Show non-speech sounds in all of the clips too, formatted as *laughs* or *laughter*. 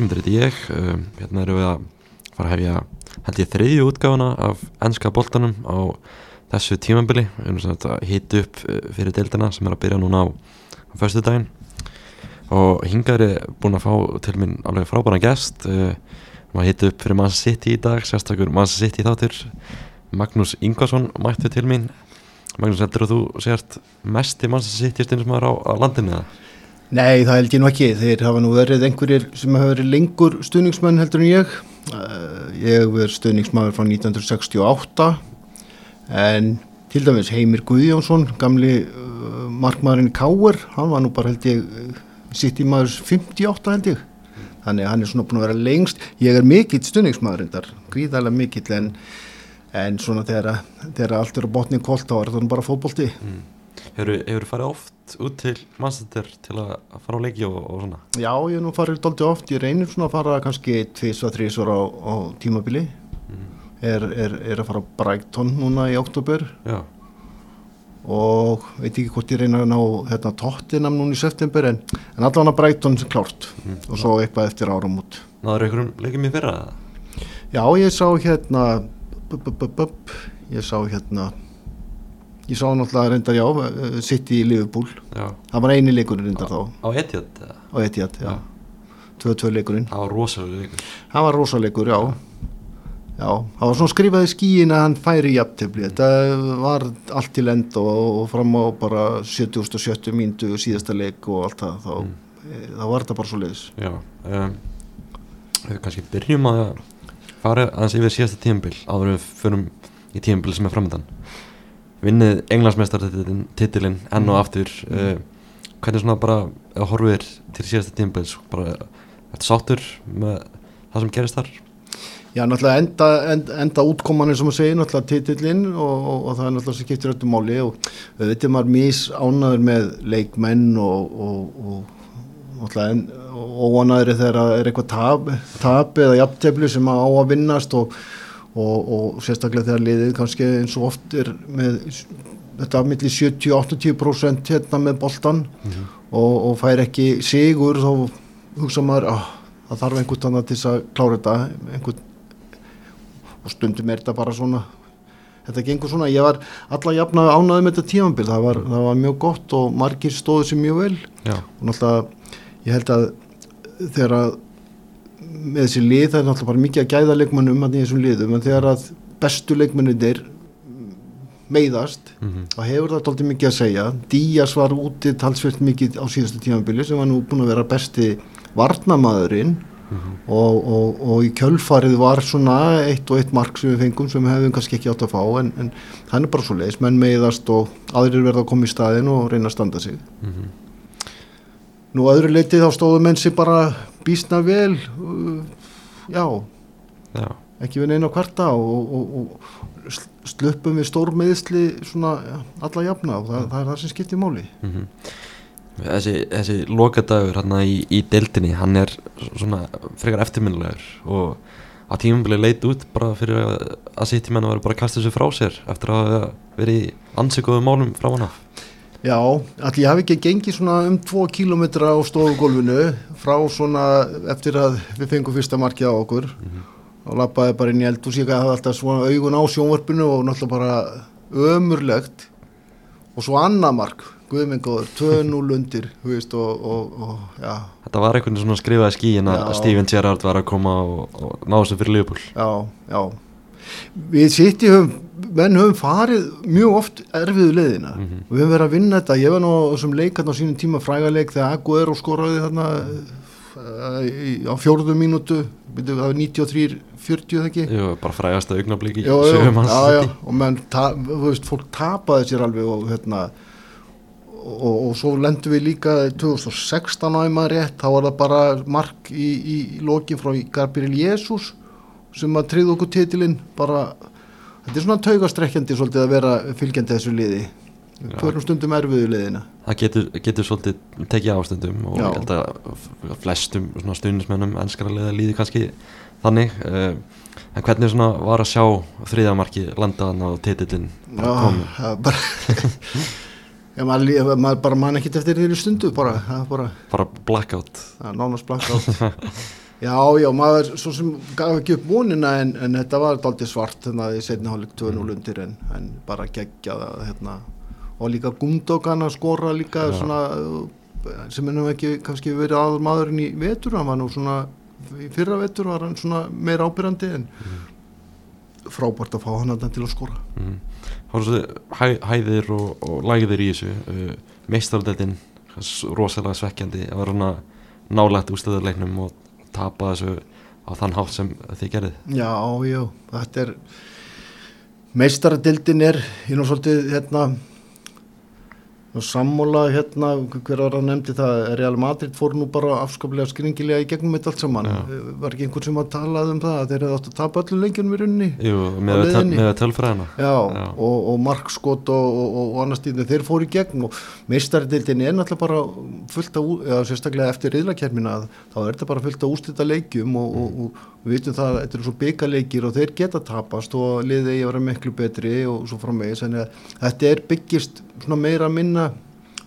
Guðmundur heiti ég, uh, hérna erum við að fara að hefja held ég þriðju útgáfuna af ennska boltanum á þessu tímambili, við erum svona að hita upp uh, fyrir deildina sem er að byrja núna á, á förstu daginn og hingaður er búin að fá til minn alveg frábæran gest, uh, maður hita upp fyrir Manchester City í dag, sérstakur Manchester City þáttur, Magnús Ingvarsson mættu til mín, Magnús heldur að þú sért mest í Manchester City stundismæður á, á landinu eða? Nei, það held ég nú ekki. Þeir hafa nú verið einhverjir sem hafa verið lengur stuðningsmenn heldur en ég. Uh, ég hef verið stuðningsmæður frá 1968 en til dæmis Heimir Guðjónsson, gamli uh, markmaðurinn Káur, hann var nú bara held ég sitt í maður 58 held ég. Þannig hann er svona búin að vera lengst. Ég er mikill stuðningsmæður endar, gríðarlega mikill en, en svona þegar, þegar allt er á botni kólt þá er það bara fótbólti. Mm. Hefur þú farið oft út til Manchester til að fara á leiki og, og svona? Já, ég nú farið doldið oft, ég reynir svona að fara kannski 2-3 á, á tímabili mm. er, er, er að fara á Brighton núna í oktober Já. og veit ekki hvort ég reynar að ná hérna, tóttinam núna í september en, en allavega Brighton sem klárt mm. og svo eitthvað eftir áram út Náður einhverjum leikum í fyrra? Já, ég sá hérna bup, bup, bup, ég sá hérna ég sá náttúrulega reyndar já sitt í Liverpool já. það var eini leikurinn reyndar þá á Etihad? á Etihad, já 2-2 leikurinn það var rosalega leikur það var rosalega leikur, já Já, það var svona skrifað í skíin að hann færi jafntefni, þetta var allt til end og, og fram á bara 70-70 míntu síðasta leik og allt það, þá, mm. e, þá var þetta bara svo leiðis. Já, um, við kannski byrjum að fara aðeins yfir síðasta tímbil áður við förum í tímbil sem er framöndan. Vinnið englansmeistartitilinn enn og Mm. aftur, uh, hvernig svona bara horfir til síðasta tímbils, bara eftir sáttur með það sem gerist þar? Já, náttúrulega enda, enda, enda útkoman eins og maður segir, náttúrulega titillinn og, og, og það er náttúrulega sem skiptir öllu máli og þetta er maður mís ánaður með leikmenn og, og, og náttúrulega óanaður þegar það er eitthvað tap, tap eða jafntefli sem á að vinnast og, og sérstaklega þegar liðið kannski eins og oft er með þetta afmilli 70-80% hérna með boltan mm -hmm. og fær ekki sigur þá hugsa maður að það þarf einhvern tannar til að klára þetta einhvern og stundum er þetta bara svona þetta gengur svona, ég var alla jafna ánaði með þetta tímanbíl, það var, það var mjög gott og margir stóðu sér mjög vel Já. og náttúrulega ég held að þegar að með þessi lið, það er náttúrulega bara mikið að gæða leikmannum að þessum liðum, en þegar að bestu leikmannir meiðast, mm -hmm. þá hefur það doldið mikið að segja, Díaz var úti talsvert mikið á síðastu tímanbíli sem var nú búin að vera besti varnamaðurinn Mm -hmm. og, og, og í kjölfarið var svona eitt og eitt mark sem við fengum sem við hefum kannski ekki átt að fá en, en það er bara svo leiðis, menn meiðast og aðrir verða að koma í staðin og reyna að standa sig mm -hmm. Nú öðru leitið þá stóðu menn sem bara bísna vel uh, já, já ekki við neina kvarta og, og slöpum við stórmeðisli svona alla jafna og það, það er það sem skiptir máli mm -hmm. Þessi, þessi lokadagur hérna í, í deildinni, hann er svona frekar eftirminnilegur og á tímumbilið leit út bara fyrir að, að menna verið bara að kasta þessu frá sér eftir að í ansökuðu málum frá hann af. Já, allir hafi ekki gengið svona um 2 kílometra á stofugólfinu frá svona eftir að við fengum fyrsta markið á okkur. Mm -hmm. og lappaði bara inn í eld og síka að hafa alltaf svona augun á sjónvarpinu og náttúrulega bara ömurlegt. Og svo annað mark Guðmengur, 2-0 undir veist, og, og, og, Þetta var einhvern svona skrifaði skíin að Steven Gerrard var að koma og, og ná þessu fyrir Liverpool. Já, já Við höfum, menn höfum farið mjög oft erfiðu leðina mm -hmm. og við höfum verið að vinna þetta, ég var nú sem leikarn á sínum tíma frægarleik þegar Aguero skoraði þarna á fjórðu mínútu. Það var 93-40 ekki? Jú, bara frægast að augnablík í sögum hans já, já, og menn, ta, veist, fólk tapaði sér alveg og hérna og, og svo lendum við líka 2016 á einmaður rétt, þá var það bara mark í, í, í lokin frá Gabriel Jesus sem að triða okkur titilinn bara, þetta er svona taugastrekkjandi svolítið að vera fylgjandi þessu liði. Fyrir stundum erfiðu liðina. Það getur, getur svolítið tekið ástundum og ég held að flestum stundismennum enskarlega líði kannski þannig uh, en hvernig svona var að sjá þriðamarki landaðan á titillin Já, bara *laughs* Ef maður, lí- ef maður bara man ekkert eftir þeirri stundu bara, bara bara blackout. Nánast blakka *laughs* já, já, maður svo sem gaf ekki upp vonina en, en þetta var daldið svart þannig að í setni hálfleik 2-0 undir en, en bara geggja það hérna. og líka Gundogan að skora líka Já. svona sem er nú ekki kannski verið aður maðurinn í vetur hann var nú svona í fyrra vetur var hann svona meira ábyrjandi en frábært að fá hann þarna til að skora mm. svo hæ, hæðir og, og lægðir í þessu uh, meistaraldettin rosalega svekkjandi að vera nálægt ústöðuleiknum og tapa þessu á þann hátt sem þið gerðið Já, já, þetta er meistaradildin er ég nú svolítið hérna sammála hérna hver að nefndi það, Real Madrid fór nú bara afskaplega skringilega í gegnum þetta allt saman, Já. var ekki einhvern sem að talað um það, að þeir hefði átt að tapa öllum lengjunum í rauninni? Jú, með, með tölfræðina. Já, Já. og, og markskot og, og, og, annars tíðin þeir fóru í gegn og meistaradildin er náttúrulega bara fullt ú- eða sérstaklega eftir riðlakermina þá er þetta bara fullt af ústita leikjum og, og, og við vitum það að þetta eru svo byggaleikir og þeir geta tapast og liðið eigi að vera miklu betri og svo framvegis en þetta er byggist meira að minna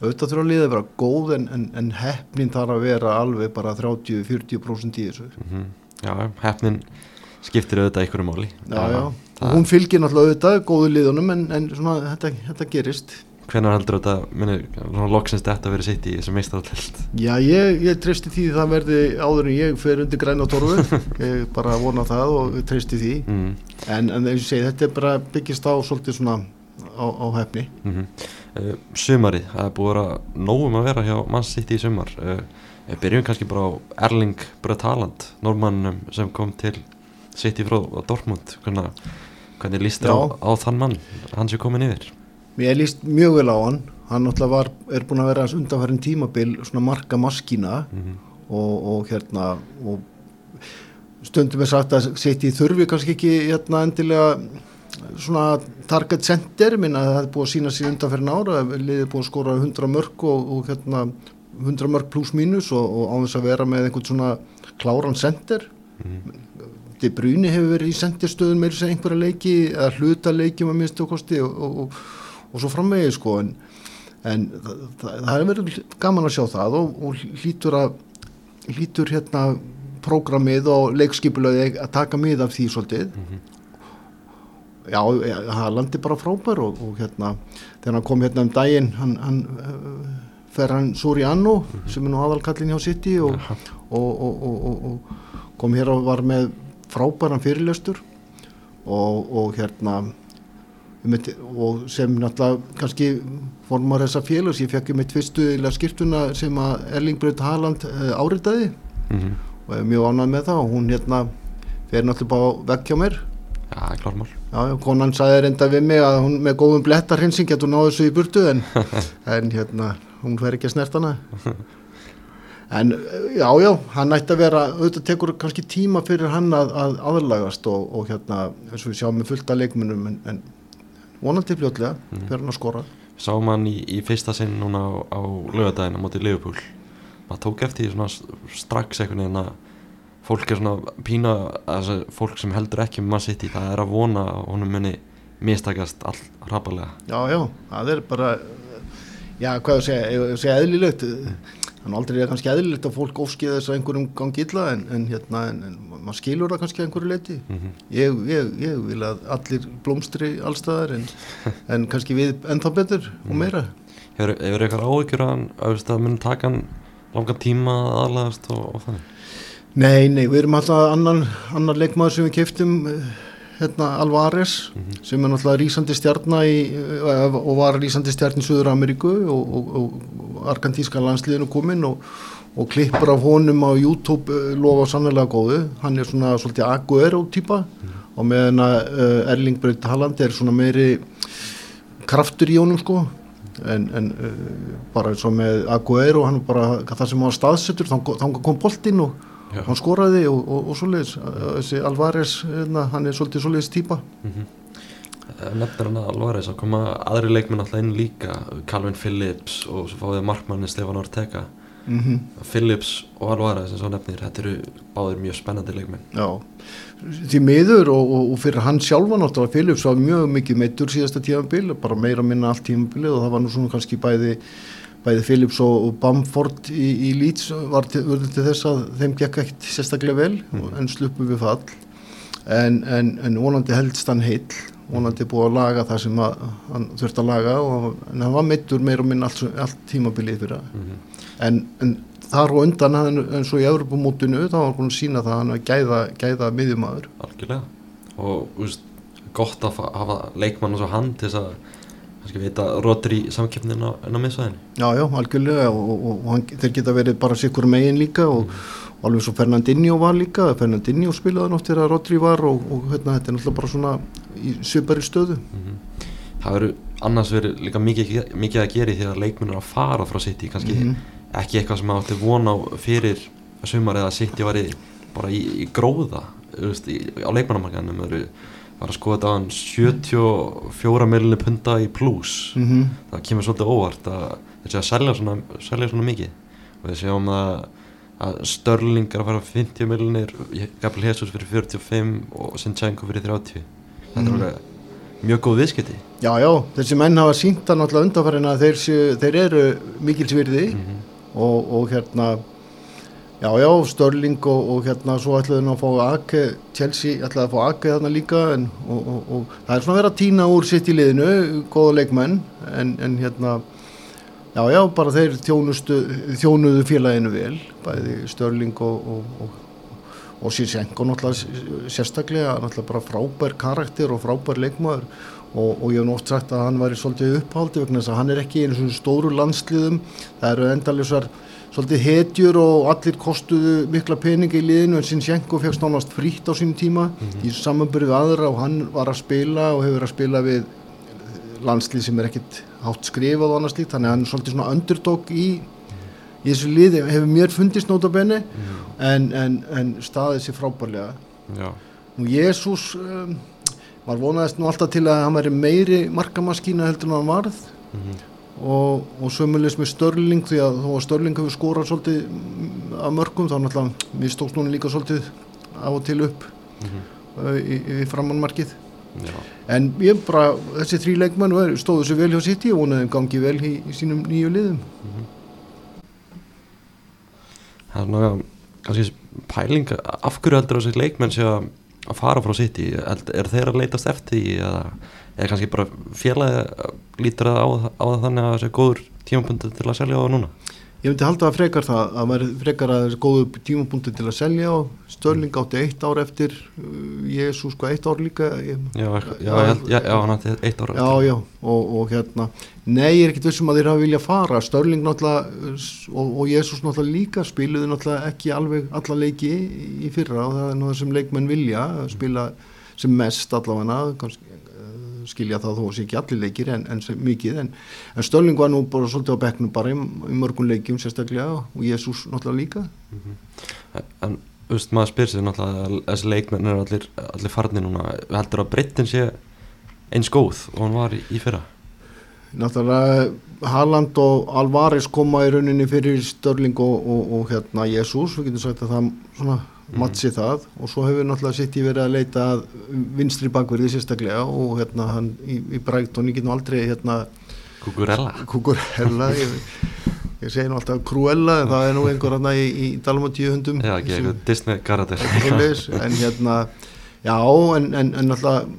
auðvitað þurfa liðið að vera góð en, en, en hefnin þarf að vera alveg bara 30-40% í þessu. Mm Já, hefnin skiptir auðvitað einhverju máli. Já, já, það- hún fylgir náttúrulega auðvitað góðu liðunum en, en svona þetta, þetta gerist. Hvenær heldur þetta, minni, svona loksins þetta verið sitt í þessu meistaraldelt Já, ég, ég treysti því það verði áður en ég fer undir græna torfu *laughs* ég bara vona það og treysti því. Mm. en, en eins og segi, þetta er bara byggist á svolítið svona á, á hefni Mm uh, sumarið, það er búið að nógum að vera hjá mann sitt í sumar. Uh, byrjum kannski bara á Erling Braut Haaland, normannum sem kom til sitt í frá Dortmund. Hvernig, hvernig líst þér á, á þann mann, hann sé komin yfir? Mér líst mjög vel á hann. Hann náttúrulega var, er búin að vera undanfærin tímabil svona marka maskína mm og, og hérna og stundum er sagt að sitt í þurfi kannski ekki hérna endilega svona target center minna það hefði búið að sína sér undanferðin ára liðið búið að skora 100 mörg og, og hérna 100 mörg pluss mínus og, og á þess að vera með einhvern svona kláran center. De Bruyne hefur verið í senderstöðun með þess að einhverja leiki eða hluta leikjum að minnstu kosti og, og, og, og svo framvegið sko en, en það, það, það er verið gaman að sjá það og, og hlýtur að hlýtur hérna prógramið og leikskipulöði að taka mið af því svolítið. Já, já, það landi bara frábær og, og hérna þegar hann kom hérna um daginn hann, hann uh, fer hann Soriano sem er nú aðalkallin hjá City og, og, og, og, og, og kom hér og var með frábæran fyrirlestur og, og hérna og sem náttúrulega kannski formar þessa félags, ég fekk mitt fyrstu eiginlega skiptuna sem að Erling Braut Haaland uh, áritaði -hmm. og er mjög ánægð með það og hún hérna fer náttúrulega bara vekk hjá mér Já, klármál Já, já, konan sagði reynda við mig að hún með góðum blettarhinsing getur náðu þessu í burtu en, *laughs* en hérna, hún fer ekki að snert hana. En já, já, hann ætti að vera auðvitað tekur kannski tíma fyrir hann að, að aðlagast og, og hérna eins og við sjáum með fullta leikmunum en, en vonandi fljótlega fyrir hann að skora. Sáum hann í, í fyrsta sinn núna á, á lögadaginn á móti Liverpool. Maður tók eftir því strax einhvern veginn að fólk er svona pína altså, fólk sem heldur ekki um mann sitt í það er að vona að honum muni mistakast all hrapalega. Já, já, það er bara já, hvað að segja, ég að segja eðlilegt. Þannig aldrei er kannski eðlilegt að fólk óskið þess að einhverjum gangi illa en, en hérna, en, en maður skilur það kannski að einhverju leiti mm ég, ég, ég vil að allir blómstri allstaðar en, *laughs* en kannski við ennþá betur og meira. Hefur, hefur eitthvað áhyggjur að hann að veist, að muni taka langan tíma að aðlagast og, og þannig Nei, nei, við erum alltaf annan, annar leikmaður sem við keftum hérna Alvarez sem er náttúrulega rísandi stjarnar eh, og var rísandi stjarn í Suður Ameríku og, og, og argentíska landsliðinu kominn og, og klippur af honum á YouTube eh, lofa sannlega góðu. Hann er svona svolítið Aguero típa og meðan að uh, Erling Braut Haaland er svona meiri kraftur í honum sko en, en uh, bara eins og með Aguero hann bara það sem var staðsettur þá kom boltinn og Já. hann skoraði og, og, og svoleiðis. Þessi Alvarez, hérna, hann er svolítið svoleiðis típa. Nefnir hann að þess að koma aðri leikmenn alltaf inn líka Calvin Phillips og svo fáið markmanni Stefán Ortega. Mm Phillips og Alvarez sem svo nefnir, þetta eru báðir mjög spennandi leikmenn. Já, því miður og, og, og fyrir hann sjálfa náttúrulega Philips var mjög mikið meittur síðasta tímabil bara meira minna allt tímabilið og það var nú svona kannski bæði, bæði Philips og, og Bamford í, í Leeds var til, til þess að þeim gekk ekkert sérstaklega vel Mhm. en sluppu við fall. En, en, en vonandi heldst hann heill. Vonandi búið að laga það sem að, hann þurfti að laga og, en hann var meittur meira og minna allt, allt tímabilið fyrir það. Mm en, en þar og undan eins og í Evropamótinu þá var hann sína það að hann var gæða, gæða miðjumæður algjörlega. Og veist, gott að fa- hafa leikmann og svo hann til þess að kannski veita rótur í samkeppnin en á miðsvæðinni Já, já, algjörlega og, og, og þeir geta verið bara sikkur megin líka og, og alveg svo Fernandinho var líka Fernandinho spilaði nátt þegar Rodri var og, og hérna, þetta er náttúrulega bara svona í svipari stöðu. Mm það eru annars verið líka mikið, mikið að gera í því að leikmenn eru að fara frá City kannski Mhm. ekki eitthvað sem átti von á fyrir sumar eða City var bara í, í gróða í, á leikmannamarkaðinum það eru var að skoða þetta á hann 74 miljonir punta í pluss mm -hmm. það kemur svolítið óvart að þessi að selja svona, selja svona mikið. Og við sjáum að, að Störling er að fara 50 miljonir Gabriel Jesus fyrir 45 og Sinchenko fyrir 30 þetta Mhm. er alveg mjög góð viðskipti. Já, já, þessi menn hafa sínt það náttúrulega undanfærin að þeir, þeir eru mikilsvirði mm og, og hérna já, já, Störling og, og hérna svo ætlaði hann að fá Ake Chelsea ætlaði að fá Ake þarna líka en, og, og, og það er svona verið að týna úr sitt í liðinu, góða leikmenn en, en hérna já, já, bara þeir þjónustu, þjónuðu félaginu vel, bæði Störling og, og, og og Sirsenko náttúrulega sérstaklega náttúrulega bara frábær karakter og frábær leikmaður og, og ég hef oft sagt að hann væri svolítið upphaldi vegna þess að hann er ekki í einu svona stóru landsliðum það eru endalisar svolítið hetjur og allir kostuðu mikla peninga í liðinu en Sirsenko fegst nánast frítt á sínum tíma í samanbyrju við aðra og hann var að spila og hefur að spila við landslið sem er ekkit hátt skrifað og annars líkt þannig að hann er svolítið svona underdog í í þessu liði hefur mér fundist nótabenni en, en, en staðið sér frábærlega. Nú Jésús um, maður vonaðist nú alltaf til að hann væri meiri markamaskína heldur en hann varð. Mm og, og sömulegis með Störling því að þó að Störling hefur skorað svolítið mm, af mörgum þá náttúrulega mistókst núna líka svolítið af og til upp uh, í, í framannmarkið já, en ég bara, þessi þrý leikmenn var- stóðu sér vel hjá sitt og vonaði þeim gangi vel í, í sínum nýju liðum. Það er náttúrulega kannski pæling af hverju heldur þessi leikmenn sé að að fara frá Held- er þeir að leitast eftir því eða er kannski bara félagi lítur það á, á það þannig að það sé góður tímapunktur til að selja á það núna? Ég myndi halda að frekar það að væri frekar að þessi góðu tímapunkti til að selja og Störling átti eitt ár eftir Jésús sko eitt ár líka? Ég, já, já, ég já, já, hann átti eitt ára já, já, og, og hérna nei, ég er ekkit vissum að þeir hafa vilja fara. Störling náttúrulega uh, og, og Jésús náttúrulega líka spiluðu náttúrulega ekki alveg alla leiki í, í fyrra og það er það sem leikmenn vilja að spila sem mest allavega kannski, skilja það þó að sé ekki allir leikir en, en mikið. En, en Störling var nú bara svolítið á bekknum bara í, í mörgum leikjum sérstaklega og Jésús náttúrulega líka. En þú veist, maður spyr sér náttúrulega að þessi leikmenn eru allir, allir farnir núna. Heldur að breyttin sé eins góð og hann var í, í fyrra? Náttúrulega Haaland og Alvarez koma í rauninni fyrir Störling og, og, og hérna Jésús, við getum sagt að það svona matsi það. Og svo hefur náttúrulega sitt í verið að leita að vinstri bakverði sérstaklega og hérna hann í, í Brighton, ég get nú aldrei hérna Kukurella Kukurella ég, ég segi nú alltaf Cruella en það er nú einhver hérna í, í Dalmatíu hundum já, ekki eitthvað Disney Svoleiðis, en hérna já, en, en, en alltaf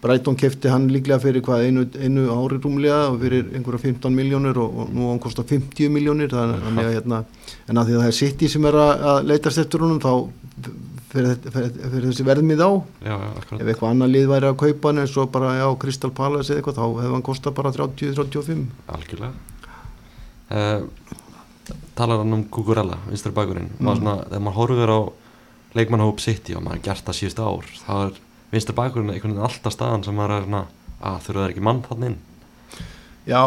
Brighton kefti hann líklega fyrir hvað einu, einu ári rúmlega og fyrir einhverja 15 miljónir og, og nú á hann kostar 50 miljónir þannig að hérna, en að því að það er City sem er að, að leitast eftir honum þá fyrir, þessi verðmið á. Já, já, ef eitthvað annað lið væri að kaupa hann eins og bara já, Crystal Palace eða eitthvað þá hefði hann kostað bara 30-35 algjörlega. Uh, talar hann um Kukurella vinstri bakurinn, mm. svona, þegar maður horfir á leikmannhóp City og maður gert það síðustu ár, þá er vinstri bakurinn einhvern veginn alltaf staðan sem er að þurfa það ekki mann þannig inn? Já,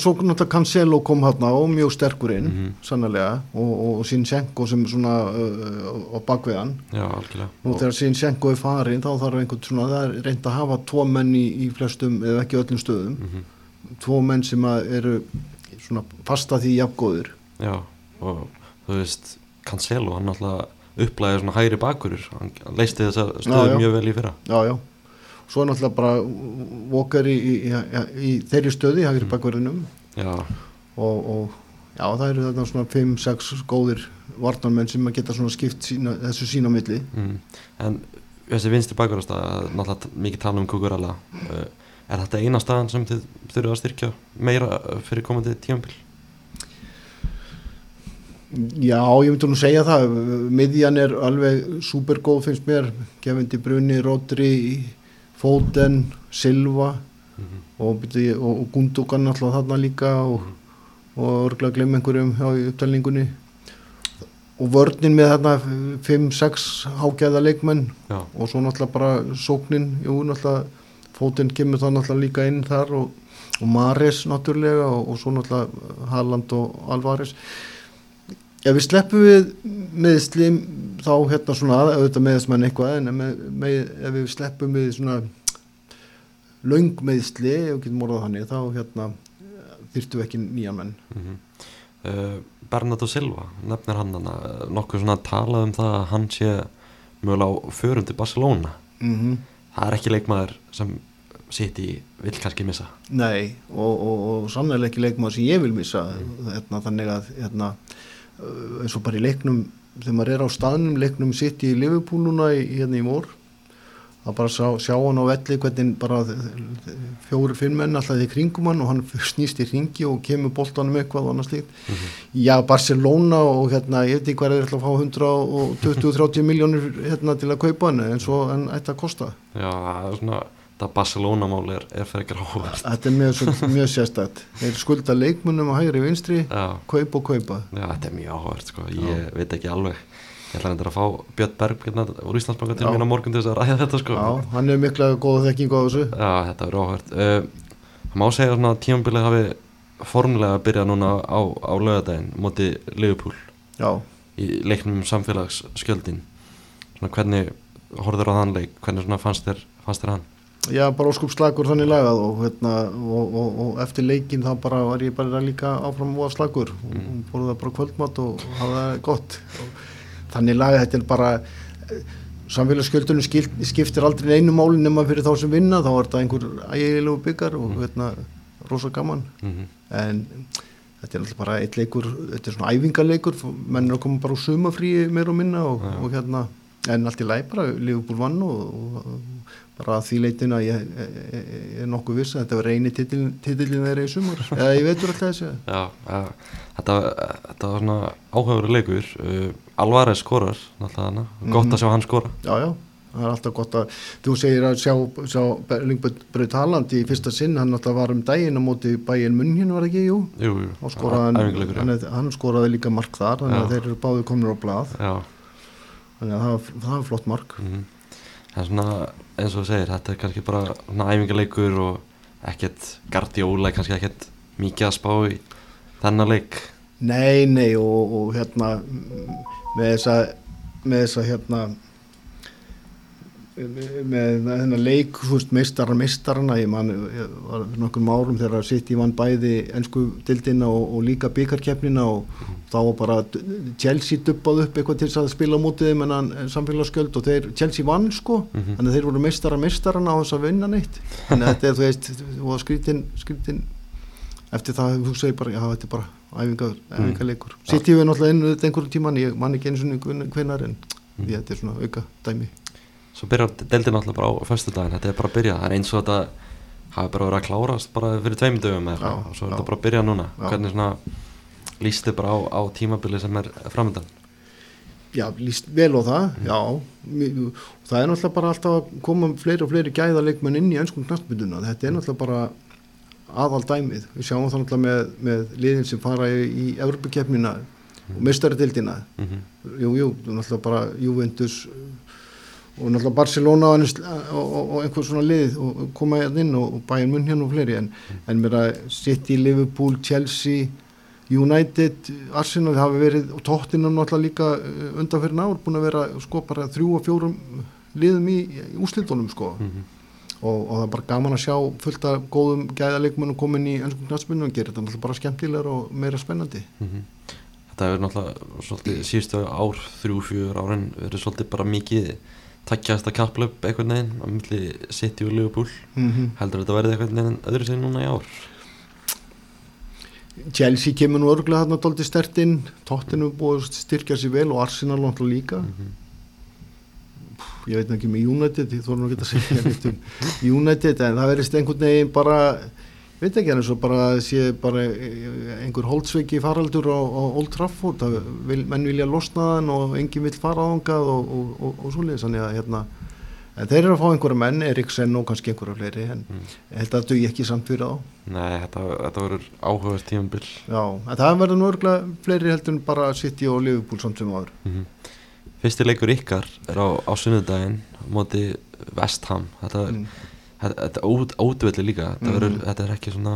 svo náttúrulega Cancelo kom hérna og mjög sterkur inn, Mhm. sannlega og, og Sinchenko sem svona uh, á bakveðan já, algjörlega. Nú þegar Sinchenko er farin þá þarf einhvern svona, það er reynd að hafa tvo menn í, í flestum, eða ekki öllum stöðum. Mm tvo menn sem eru svona fasta því jafngóður já, og þú veist Cancelo, hann alltaf upplæði svona hægri bakurur, hann leisti þess að stöðu mjög vel í fyrra. Já, já. Svo er náttúrulega bara Walker í, í, í, í þeirri stöði, hægri Mm. bakverðinum Já, og, og já, það eru þarna svona 5-6 góðir varnarmenn sem að geta svona skipt sína, þessu sína milli. Mm. en þessi vinstri bakurastað, náttúrulega mikið tala um Kukurala uh, er þetta eina staðan sem þið þurfið að styrkja meira fyrir komandi tímabil? Já, ég myndi nú segja það. Miðjan er alveg supergóð finnst mér, Kevin Brunni Rodri, Foden Silva. Mm -hmm. og, og, og Gundogan alltaf þarna líka og, og örgulega glemm einhverjum í upptalningunni. Og vörnin með þarna 5-6 hágæða leikmenn Já, og svo náttúrulega bara sóknin, jú náttúrulega fótinn kemur það náttúrulega líka inn þar og, og Mares náttúrulega og, og svo náttúrulega Haaland og Alvarez ef við sleppum við meðsli þá hérna svona auðvitað meðast mann eitthvað en með, með, ef við sleppum við svona löng meðsli ef við getum orðað þannig þá hérna þyrftum við ekki nýjan menn. Mm uh, Bernardo Silva, nefnir hann hana, nokkuð svona talað um það að hann sé mögulega á förum til Barcelona. Mm það er ekki leikmaður sem sitt í vill kannski missa. Nei, og, og, og sannlega ekki leikmaður sem ég vil missa hérna, þannig að hérna, eins og bara í leiknum þegar maður er á staðnum, leiknum sitt í Liverpool núna í, hérna í mór að bara sjá, sjá hann á velli hvernig bara fjóri fimm menn alltaf í kringum hann og hann *laughs* snýst í ringi og kemur boltanum eitthvað og annars líkt Já, Barcelona og hérna, ég veit ekki hvað er ætla að fá 120-30 miljónur hérna til að kaupa hann en svo hann ætti að kosta. Já, það er svona það Barcelona-mál er, er fyrir ekki ráhverð Þetta er mjög, mjög sérstætt Þeir skulda leikmunum á hægri vinstri Já, kaupa og kaupa. Já, þetta er mjög áhverð sko. ég veit ekki alveg. Ég ætla endur að fá Björn Berg hérna, úr Íslandsbanka til Já. mín á morgun til þess að ræða þetta sko. Já, hann er mikla góða þekking á þessu. Já, þetta áhverð uh, Það má segja svona að tímabilið hafi formulega byrjað núna á, á lögadaginn móti Liverpool? Já, í leiknum um samfélagsskjöldin svona hvernig horfður á þann leik? Hvernig svona fannst þér, fannst þér hann já bara óskup slagur þannig lagað og, hérna, og, og, og eftir leikin þá bara var ég bara líka áfram og slagur og Mm. mm. fóruð það bara kvöldmatt og hafa það gott og þannig lagað þetta er bara samfélagsskjöldunum skiptir aldrei einu máli nema fyrir þá sem vinna þá er þetta einhver ægilegu byggar og Mm. hérna, rosa gaman mm -hmm. en þetta er alltaf bara eitt leikur þetta er svona æfingarleikur menn er að koma bara úr sumafríi meir og minna og, og hérna en allt í læg bara Liverpool vann og, og, og bara að því leitin að ég, ég, ég er nokkuð viss að þetta var reyni titillin þeirra í sumar. *laughs* Eða ég veitur alltaf þessi Já, ja, þetta, þetta var svona áhugaveru leikur. Uh, Alvarez skorar náttúrulega hana, gott Mhm. að sjá hann skora. Já já. Það er alltaf gott að þú segir að sjá, sjá Berlingbröð Haaland í fyrsta sinn. Hann alltaf var um daginn á móti bæinn munn var ekki, jú. Jú, jú, og skoraði hann, já. hann, er- hann skoraði líka mark þar þannig að Já. þeir eru báði komnir á blað. Já, þannig að það, það var flott mark. Mm en svona eins og þú segir, þetta er kannski bara svona æfingarleikur og ekkert Guardiola, kannski ekkert mikið að spá í þennan leik. Nei, nei og, og hérna með þessa með þessa hérna með með þennan leik meistara meistarana ég man, ég var fyrir nokkrum árum þegar sitt í vann bæði ennsku dildina og, og líka byggarkeppnina og þá var bara Chelsea dubbað upp eitthvað til að spila þeim en hann samfélagsgjöld og þeir, Chelsea vann sko Mhm. þannig að þeir voru meistara meistarana á þess að vinna neitt að þetta er, þú veist, var skrítin skrítin eftir það þú segir bara, já þetta er bara æfingar, æfingarleikur Já. sitt ég við náttúrulega inn einhverjum tíman, ég man ekki einu svona hvenar en Mm. því að þetta er svona auka dæmi Svo byrjar deildin alltaf bara á föstudaginn, þetta er bara að byrja, það er eins og þetta hafi bara verið að klárast bara fyrir tveimur dögum eða eitthvað. Og svo er þetta bara að byrja núna. Já. Hvernig svona líst þið bara á, á tímabili sem er framöndan? já, líst vel á það, já. Mi- það er náttúrulega bara alltaf að koma fleiri og fleiri gæða leikmenn inn í ennskum knastbytuna, þetta er náttúrulega bara aðal dæmið, við sjáum það náttúrulega með, með liðin sem fara í, í Evropakeppnina og mestaradildina Mm -hmm. jú, jú, náttúrulega bara Juventus og náttúrulega Barcelona og, og, og, einhver svona lið og koma hérna inn og, bæja munn hérna og fleiri en, en mér að City, Liverpool, Chelsea United, Arsenal hafi verið og Tottenham náttúrulega líka undanferðin ár búin að vera sko bara þrjú og fjórum liðum í, í úslitunum sko Mhm. og, og það er bara gaman að sjá fullt af góðum gæðaleikmennum komin í ennskum knastmennum og gerir þetta náttúrulega bara skemmtilegar og meira spennandi Mhm. þetta hefur náttúrulega svolítið síðustu ár, þrjú, fjör árin verið svolítið bara mikið takkjast að kapplöp eitthvað neginn á milli City og Liverpool mm -hmm. heldur þetta verið eitthvað neginn öðru sig núna í ár Chelsea kemur nú örgulega þarna dóldi stertinn, Tottenham búið að styrkja sér vel og Arsenal náttúrulega líka mm -hmm. ég veit ekki með United, ég þóru nú ekki að segja um United en það verðist einhvern veginn bara veit ekki hann eins og bara sé bara einhver holdsveiki faraldur á, á Old Trafford, vil, menn vilja losna þann og enginn vil fara ángað og, og, og, og svoleiðis, þannig að hérna en þeir eru að fá einhverja menn, Eriksen og kannski einhverja fleiri, en Mm. ég að það dugi ekki samt fyrir þá. Nei, þetta, þetta verður áhugast tímabil. Já, en það verður nú örgulega fleiri heldur en bara City og Liverpool samt sem áður. Mm Fyrsti leikur ykkar er á, á sunnudaginn á móti West Ham. Þetta er, mm. Þetta, er ót- ódvelli líka þetta, verður, Mhm. þetta er ekki svona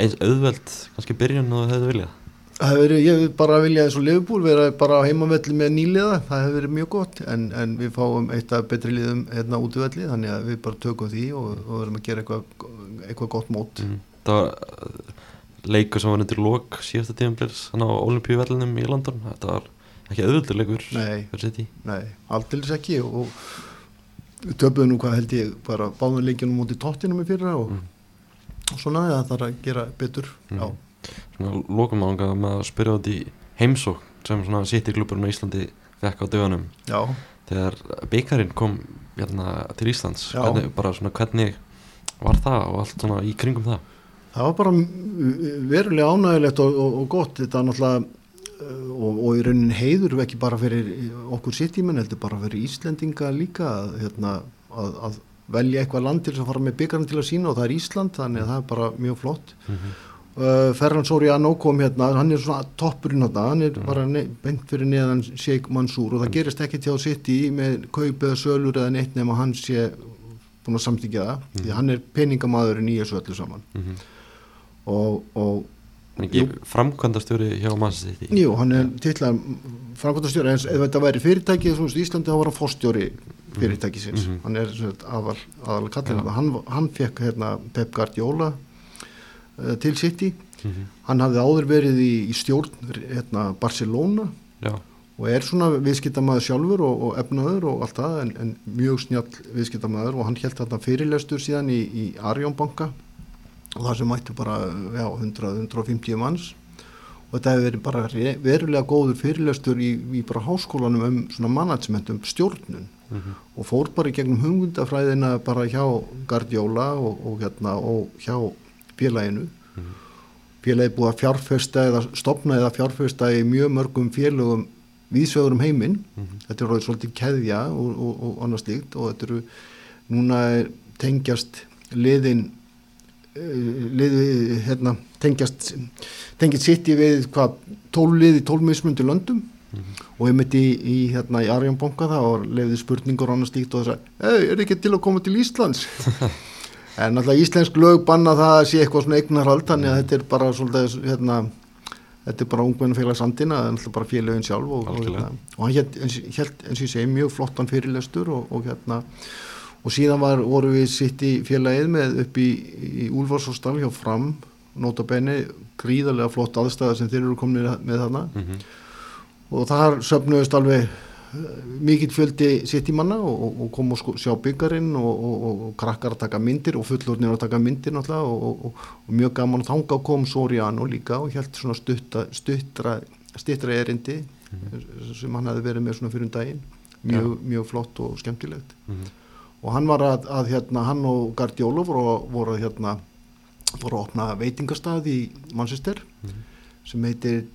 eins auðveld kannski byrjun og þetta viljað Það hefur verið, ég vil bara vilja eins og Liverpool vera bara á heimavelli með nýliða, það hefur verið mjög gott en, en við fáum eitt af betri liðum hérna út í velli þannig að við bara tökum því og, og verðum að gera eitthvað, eitthvað gott mót. mm. það var uh, leikur sem var undir lok síðasta hann á olimpíuvellinum í London þetta var ekki auðveldur leikur Nei. Nei, aldils ekki og við töpuðum nú hvað held ég bara báðum leikjunum út í tóttinum í fyrra og, Mm. og svona það þarf að gera betur. Mm. Svona lokum ánga með að spyrja út í heimsók sem svona City klubburinn á Íslandi fekk á dögunum já, þegar byggarinn kom hérna til Íslands hvernig, bara svona hvernig var það og allt svona í kringum það Það var bara verulega ánægilegt og, og, og gott, þetta er náttúrulega og, og í raunin heiður ekki bara fyrir okkur sittímenn, heldur bara fyrir Íslendinga líka hérna, að, að velja eitthvað land til að fara með byggarinn til að sína og það er Ísland, þannig að það er bara mjög flott. mm -hmm. Uh, Ferran Soriano kom hérna, hann er svona toppurinn hérna, hann er Mhm. bara ne beint fyrir neðan Sheikh Mansour og það gerist ekki til að sitti með kaup eða sölur eða neitt nema hann sé búin að samtíkja það, því hann er peningamadurinn í þessu öllu saman Mm -hmm. og, og framkvæmdastjóri hjá City. Jú, hann er titlar framkvæmtastjóri, eins ef þetta væri fyrirtæki í Íslandi þá var hann fórstjóri fyrirtækisins, Mhm. hann er aðal, aðal kallin, Já. hann, hann fekk hérna, Pep Guardiola uh, til City, mm -hmm. hann hafði áður verið í, í stjórn hérna, Barcelona já, og er svona viðskiptamaður sjálfur og, og efnaður og allt það en, en mjög snjall viðskiptamaður og hann held þarna fyrirlestur síðan í, í Arjónbanka og það sem mættu bara já, 100-150 manns. Og þetta hefur verið bara verulega góður fyrirlestur í, í bara háskólanum um svona management, um stjórnun. Mm -hmm. og fór bara í gegnum hugmyndafræðina bara hjá Guardiola og, og, hérna, og hjá félaginu. Félagi búið að fjárfesta eða stopna eða fjárfesta í mjög mörgum félögum viðsvegur um heiminn. Þetta er orðið svolítið keðja og, og, og annað slíkt. Og þetta eru núna tengjast liðin liði hérna tengjast tengjast sitt í við hvað tólið í tólmismundi löndum. Og ég myndi í, í hérna í Arjónbanka það og lefði spurningur og annað slíkt og þess að, er ekki til að koma til Íslands? *laughs* En alltaf íslensk lög banna það að sé eitthvað svona eignarhald þannig að þetta er bara svolítið hérna, þetta er bara ungmennfélags andina það er alltaf bara félögin sjálf og, og, hérna, og hann held, eins og ég segi mjög flottan fyrirlestur og, og hérna og síðan var, voru við sitt í félagið með upp í, í Úlfarsóstal hjá Fram notabenni gríðarlega flott aðstæða sem þeir eru komin með þarna. Mm -hmm. og þar söfnuðist alveg mikill fjöldi sitt í manna og, og, kom og sko, sjá byggarinn og, og, og krakkar að taka myndir og fullornir að taka myndir náttúrulega og, og mjög gaman. Þanga kom Soriano líka og held svona stutta, stuttra, stuttra erindi sem hann hefði verið með svona fyrir um daginn. Mjög, mjög flott og skemmtilegt og hann var að, að hérna, hann og Guardiola voru, voru að hérna voru að opna veitingastað í Manchester sem heitir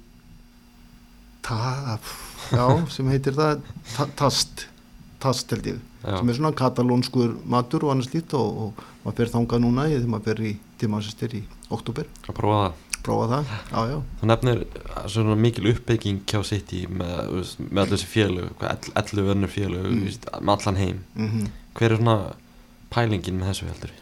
ta, já, sem heitir það ta, Tast Tast held ég, Já. sem er svona katalónskur matur og annars lít og, og maður fer þangað núna í þegar maður í til Manchester í oktober, að prófa það prófa það já, já, þú nefnir uh, svona mikil uppbygging hjá City með, þú veist, með allir þessi félög 11 önnur félög Mm. mm. með allan heim mm hver er svona pælingin með þessu heldur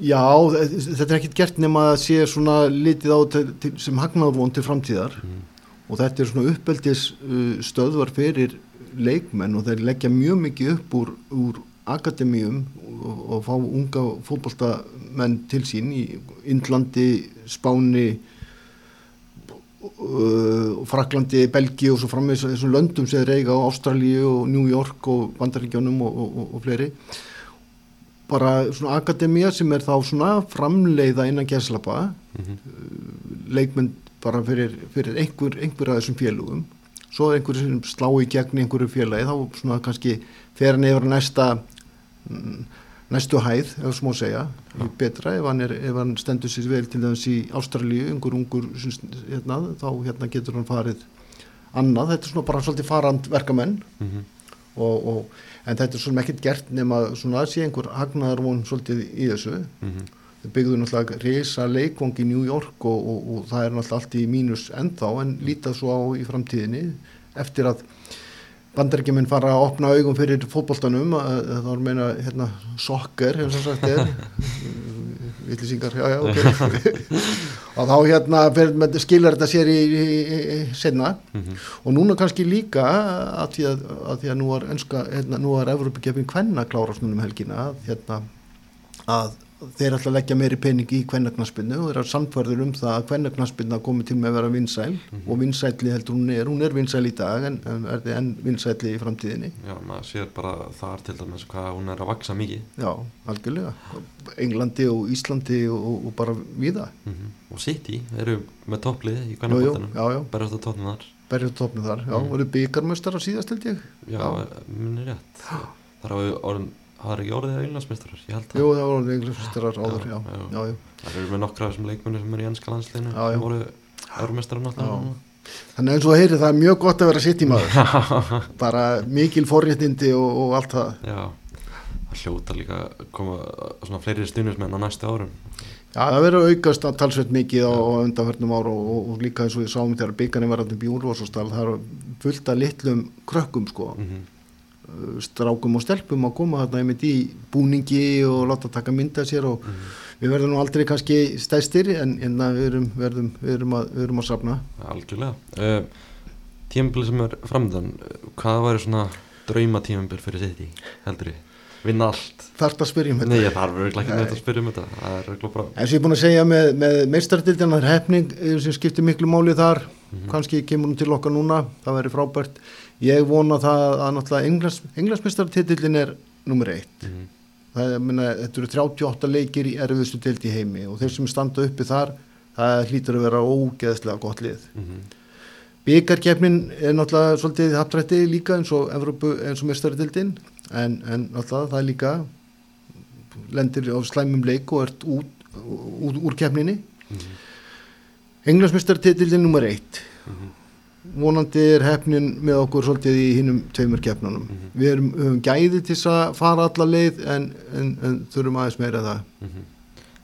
já þetta er ekkert gert nema að sé svona litið á til, sem hagnaðvon til framtíðar mm. og þetta er svona uppeldis uh, stöðvar fyrir leikmenn og þeir leggja mjög mikið upp úr, úr akademíum og, og fá unga fótboltamenn til sín í Indlandi, Spáni uh, Fraklandi, Belgi og svo frammeins þessum löndum sem þeir eiga á Ástralíu og New York og Bandaríkjónum og, og, og, og fleiri. Bara svona akademía sem er þá svona framleiða innan gæslappa leikmenn bara fyrir, fyrir einhver, einhver af þessum félugum svo er einhverju sem slá í gegn einhverju félagi þá svona kannski fer hann yfir næsta mm, næstu hæð, ef smá segja ja. betra ef hann, er, ef hann stendur sér vel til þess í Ástralíu, einhver ungur sem, hérna, þá hérna getur hann farið annað, þetta er svona bara svolítið farand verkamenn mm -hmm. og, og, en þetta er svona ekkert gert nema svona að sé einhver hagnaðar von svolítið í þessu Mm -hmm. þau byggðu náttúrulega reysa leikvang í New York og, og, og það er náttúrulega allt í mínus ennþá en lítað svo á í framtíðinni eftir að bandarækjuminn fara að opna augum fyrir fótboltanum þá er meina hérna sokker hefur svo sagt er. *laughs* Vittlýsingar, já já ok. *laughs* Og þá hérna skilar þetta sér í, í, í senna Mm -hmm. og núna kannski líka að því að, að, því að nú er enska, hérna, nú er Evropakefin kvenna klára snunum helgina að, hérna, að þeir ætla að leggja meiri pening í kvennaknaspinnu og eru samfærður um það að kvennaknaspinna komi til með að vera vinsæl. Og vinsæli heldur hún er, hún er vinsæl í dag en, en er þið enn vinsæli í framtíðinni. Já, maður sér bara þar til dæmis hvað hún er að vaksa mikið. Já, algjörlega. Englandi og Íslandi og, og, og bara viða mm -hmm. og City eru með topplið í Jú, jú, kvennabóttanum já, já, berjast á toppnum þar. Þar. Já, Mm. voru byggarmöstar á síðast held ég? Já, Já. minni rétt. Þar hafa orðin, það er ekki orðið að einlandsmeistarar ég held það. Jú, það voru englismestrar áður, já, Já, já. já. Það eru með nokkra af þessum leikmunni sem eru í ennska landsliðinu sem voru eurumestrar náttúrulega. Þannig eins og heyri það er mjög gott að vera sitt í maður *laughs* bara mikil forréttindi og, og allt það. Já. Það hljóta líka að koma svona fleiri stundismenn á næstu árum. Já, það verður aukast að talsveit mikið á, á undanförnum ára og, og, og líka eins og ég sáum þegar byggarnir var alltaf bjúrvarsastal það er fullt af litlum krökkum sko, mm -hmm. Strákum og stelpum að koma þarna einmitt í búningi og láta taka mynda sér og við verðum nú aldrei kannski stæstir en, en við erum, verðum, við erum að, við erum að safna. Algjörlega. Uh, Tímabil sem er framöndan uh, hvað væri svona drauma tímabil fyrir City heldur ég? Vinna allt? Þarft að spyrjum þetta. Nei, ég þarf örugglega ekki með Nei. þetta að spyrja um þetta. Það er örugglega bara En sem ég er búin að segja með, með meistardildina það er hefning eh, sem skiptir miklu máli þar Mhm. kannski kemur hún til okkar núna það væri frábært ég vona það að náttúrulega Englands, englandsmeistartitillin er nummer eitt mm það er, minna, þetta eru 38 leikir í erfiðustu dild í heimi og þeir sem standa uppi þar það hlýtur að vera ógeðslega gott lið -hmm. byggarkeppnin er náttúrulega svolítið haptrætti líka eins og, og mestaradildin en, en náttúrulega það er líka lendir á slæmum leik og ert út, út úr keppninni Mhm. Englandsmeistartitillin nummer eitt Mhm. vonandi er hefnin með okkur svolítið í hinnum tveimur keppnunum Mhm. við erum, höfum gæði til að fara alla leið en, en, en þurfum aðeins meira það Mhm.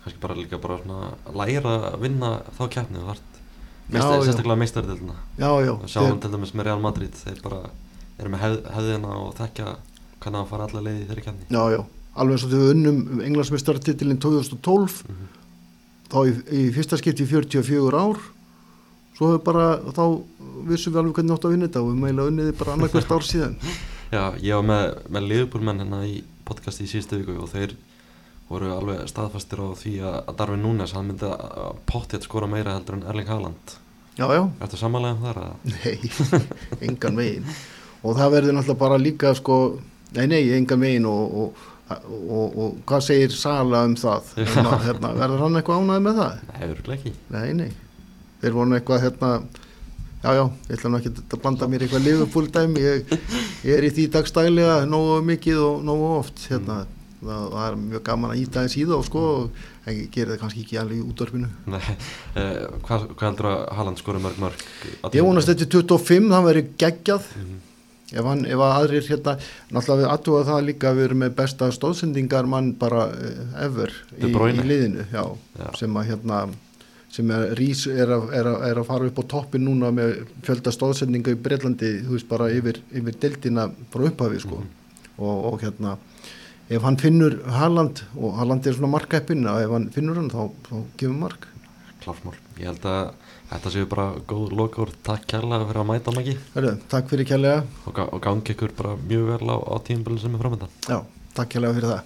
kannski bara líka bara svona læra að vinna þá keppni þú ert Já, Meistar, já. sérstaklega já, sjáum til dæmis með Real Madrid þeir bara eru með hef, hefðina og þekkja hvernig að fara alla leið í þeirri keppni já, já alveg eins og þau unnum Englandsmeistartitillin 2012 Mhm. Þá í, í fyrsta skipti í 44 ár svo hefur bara þá vissum við alveg hvernig átt að vinna þetta og við meila unniði bara annarkvært ár síðan *laughs* Já, ég var með, með liðbúlmenn hérna í podcasti í síðustu viku og þeir voru alveg staðfastir á því að að Darvin Núnes, hann myndi að pottið skora meira heldur en Erling Haaland já, já, Ertu samanlega um það? eða? *laughs* nei, engan veginn og það verður náttúrulega bara líka sko, nei, nei, engan veginn og, og, og, og hvað segir Sala um það *laughs* hérna, hérna, verður hann eitthvað ánæði með það? Nei, örgulega ekki Nei, nei, þeir voru eitthvað hérna, já, já, ég ætla nú ekki að blanda mér eitthvað Liverpool dæmi, ég, ég er í því dagstælega nógu mikið og nógu oft, hérna, það, það er mjög gaman að íta eins í það og sko, en gerir það kannski ekki alveg í útvarpinu. Nei, uh, hvað, hvað heldur að Haaland skori mörg mörg? Ég vonast þetta 25, það verður geggjað, Mhm. Ef, hann, ef að aðrir hérna, náttúrulega við aðtúa það líka við erum með besta stóðsendingar mann bara uh, ever í, í liðinu, já, Já. sem að hérna, sem er, Rís er að, er, að, er að fara upp á toppin núna með fjölda stóðsendinga í Breitlandi, þú veist, bara yfir, yfir deltina frá upphafi, sko, og, og hérna, ef hann finnur Haaland, og Haaland er svona markappinn, að ef hann finnur hann, þá, þá gefur mark. Klármál, ég held að Þetta séu bara góð lokur, takk kærlega fyrir að mæta hann ekki. Hörru, takk fyrir kærlega. Og, ga og gangi ykkur bara mjög vel á, á tímbilin sem er framöndan. Já, takk kærlega fyrir það.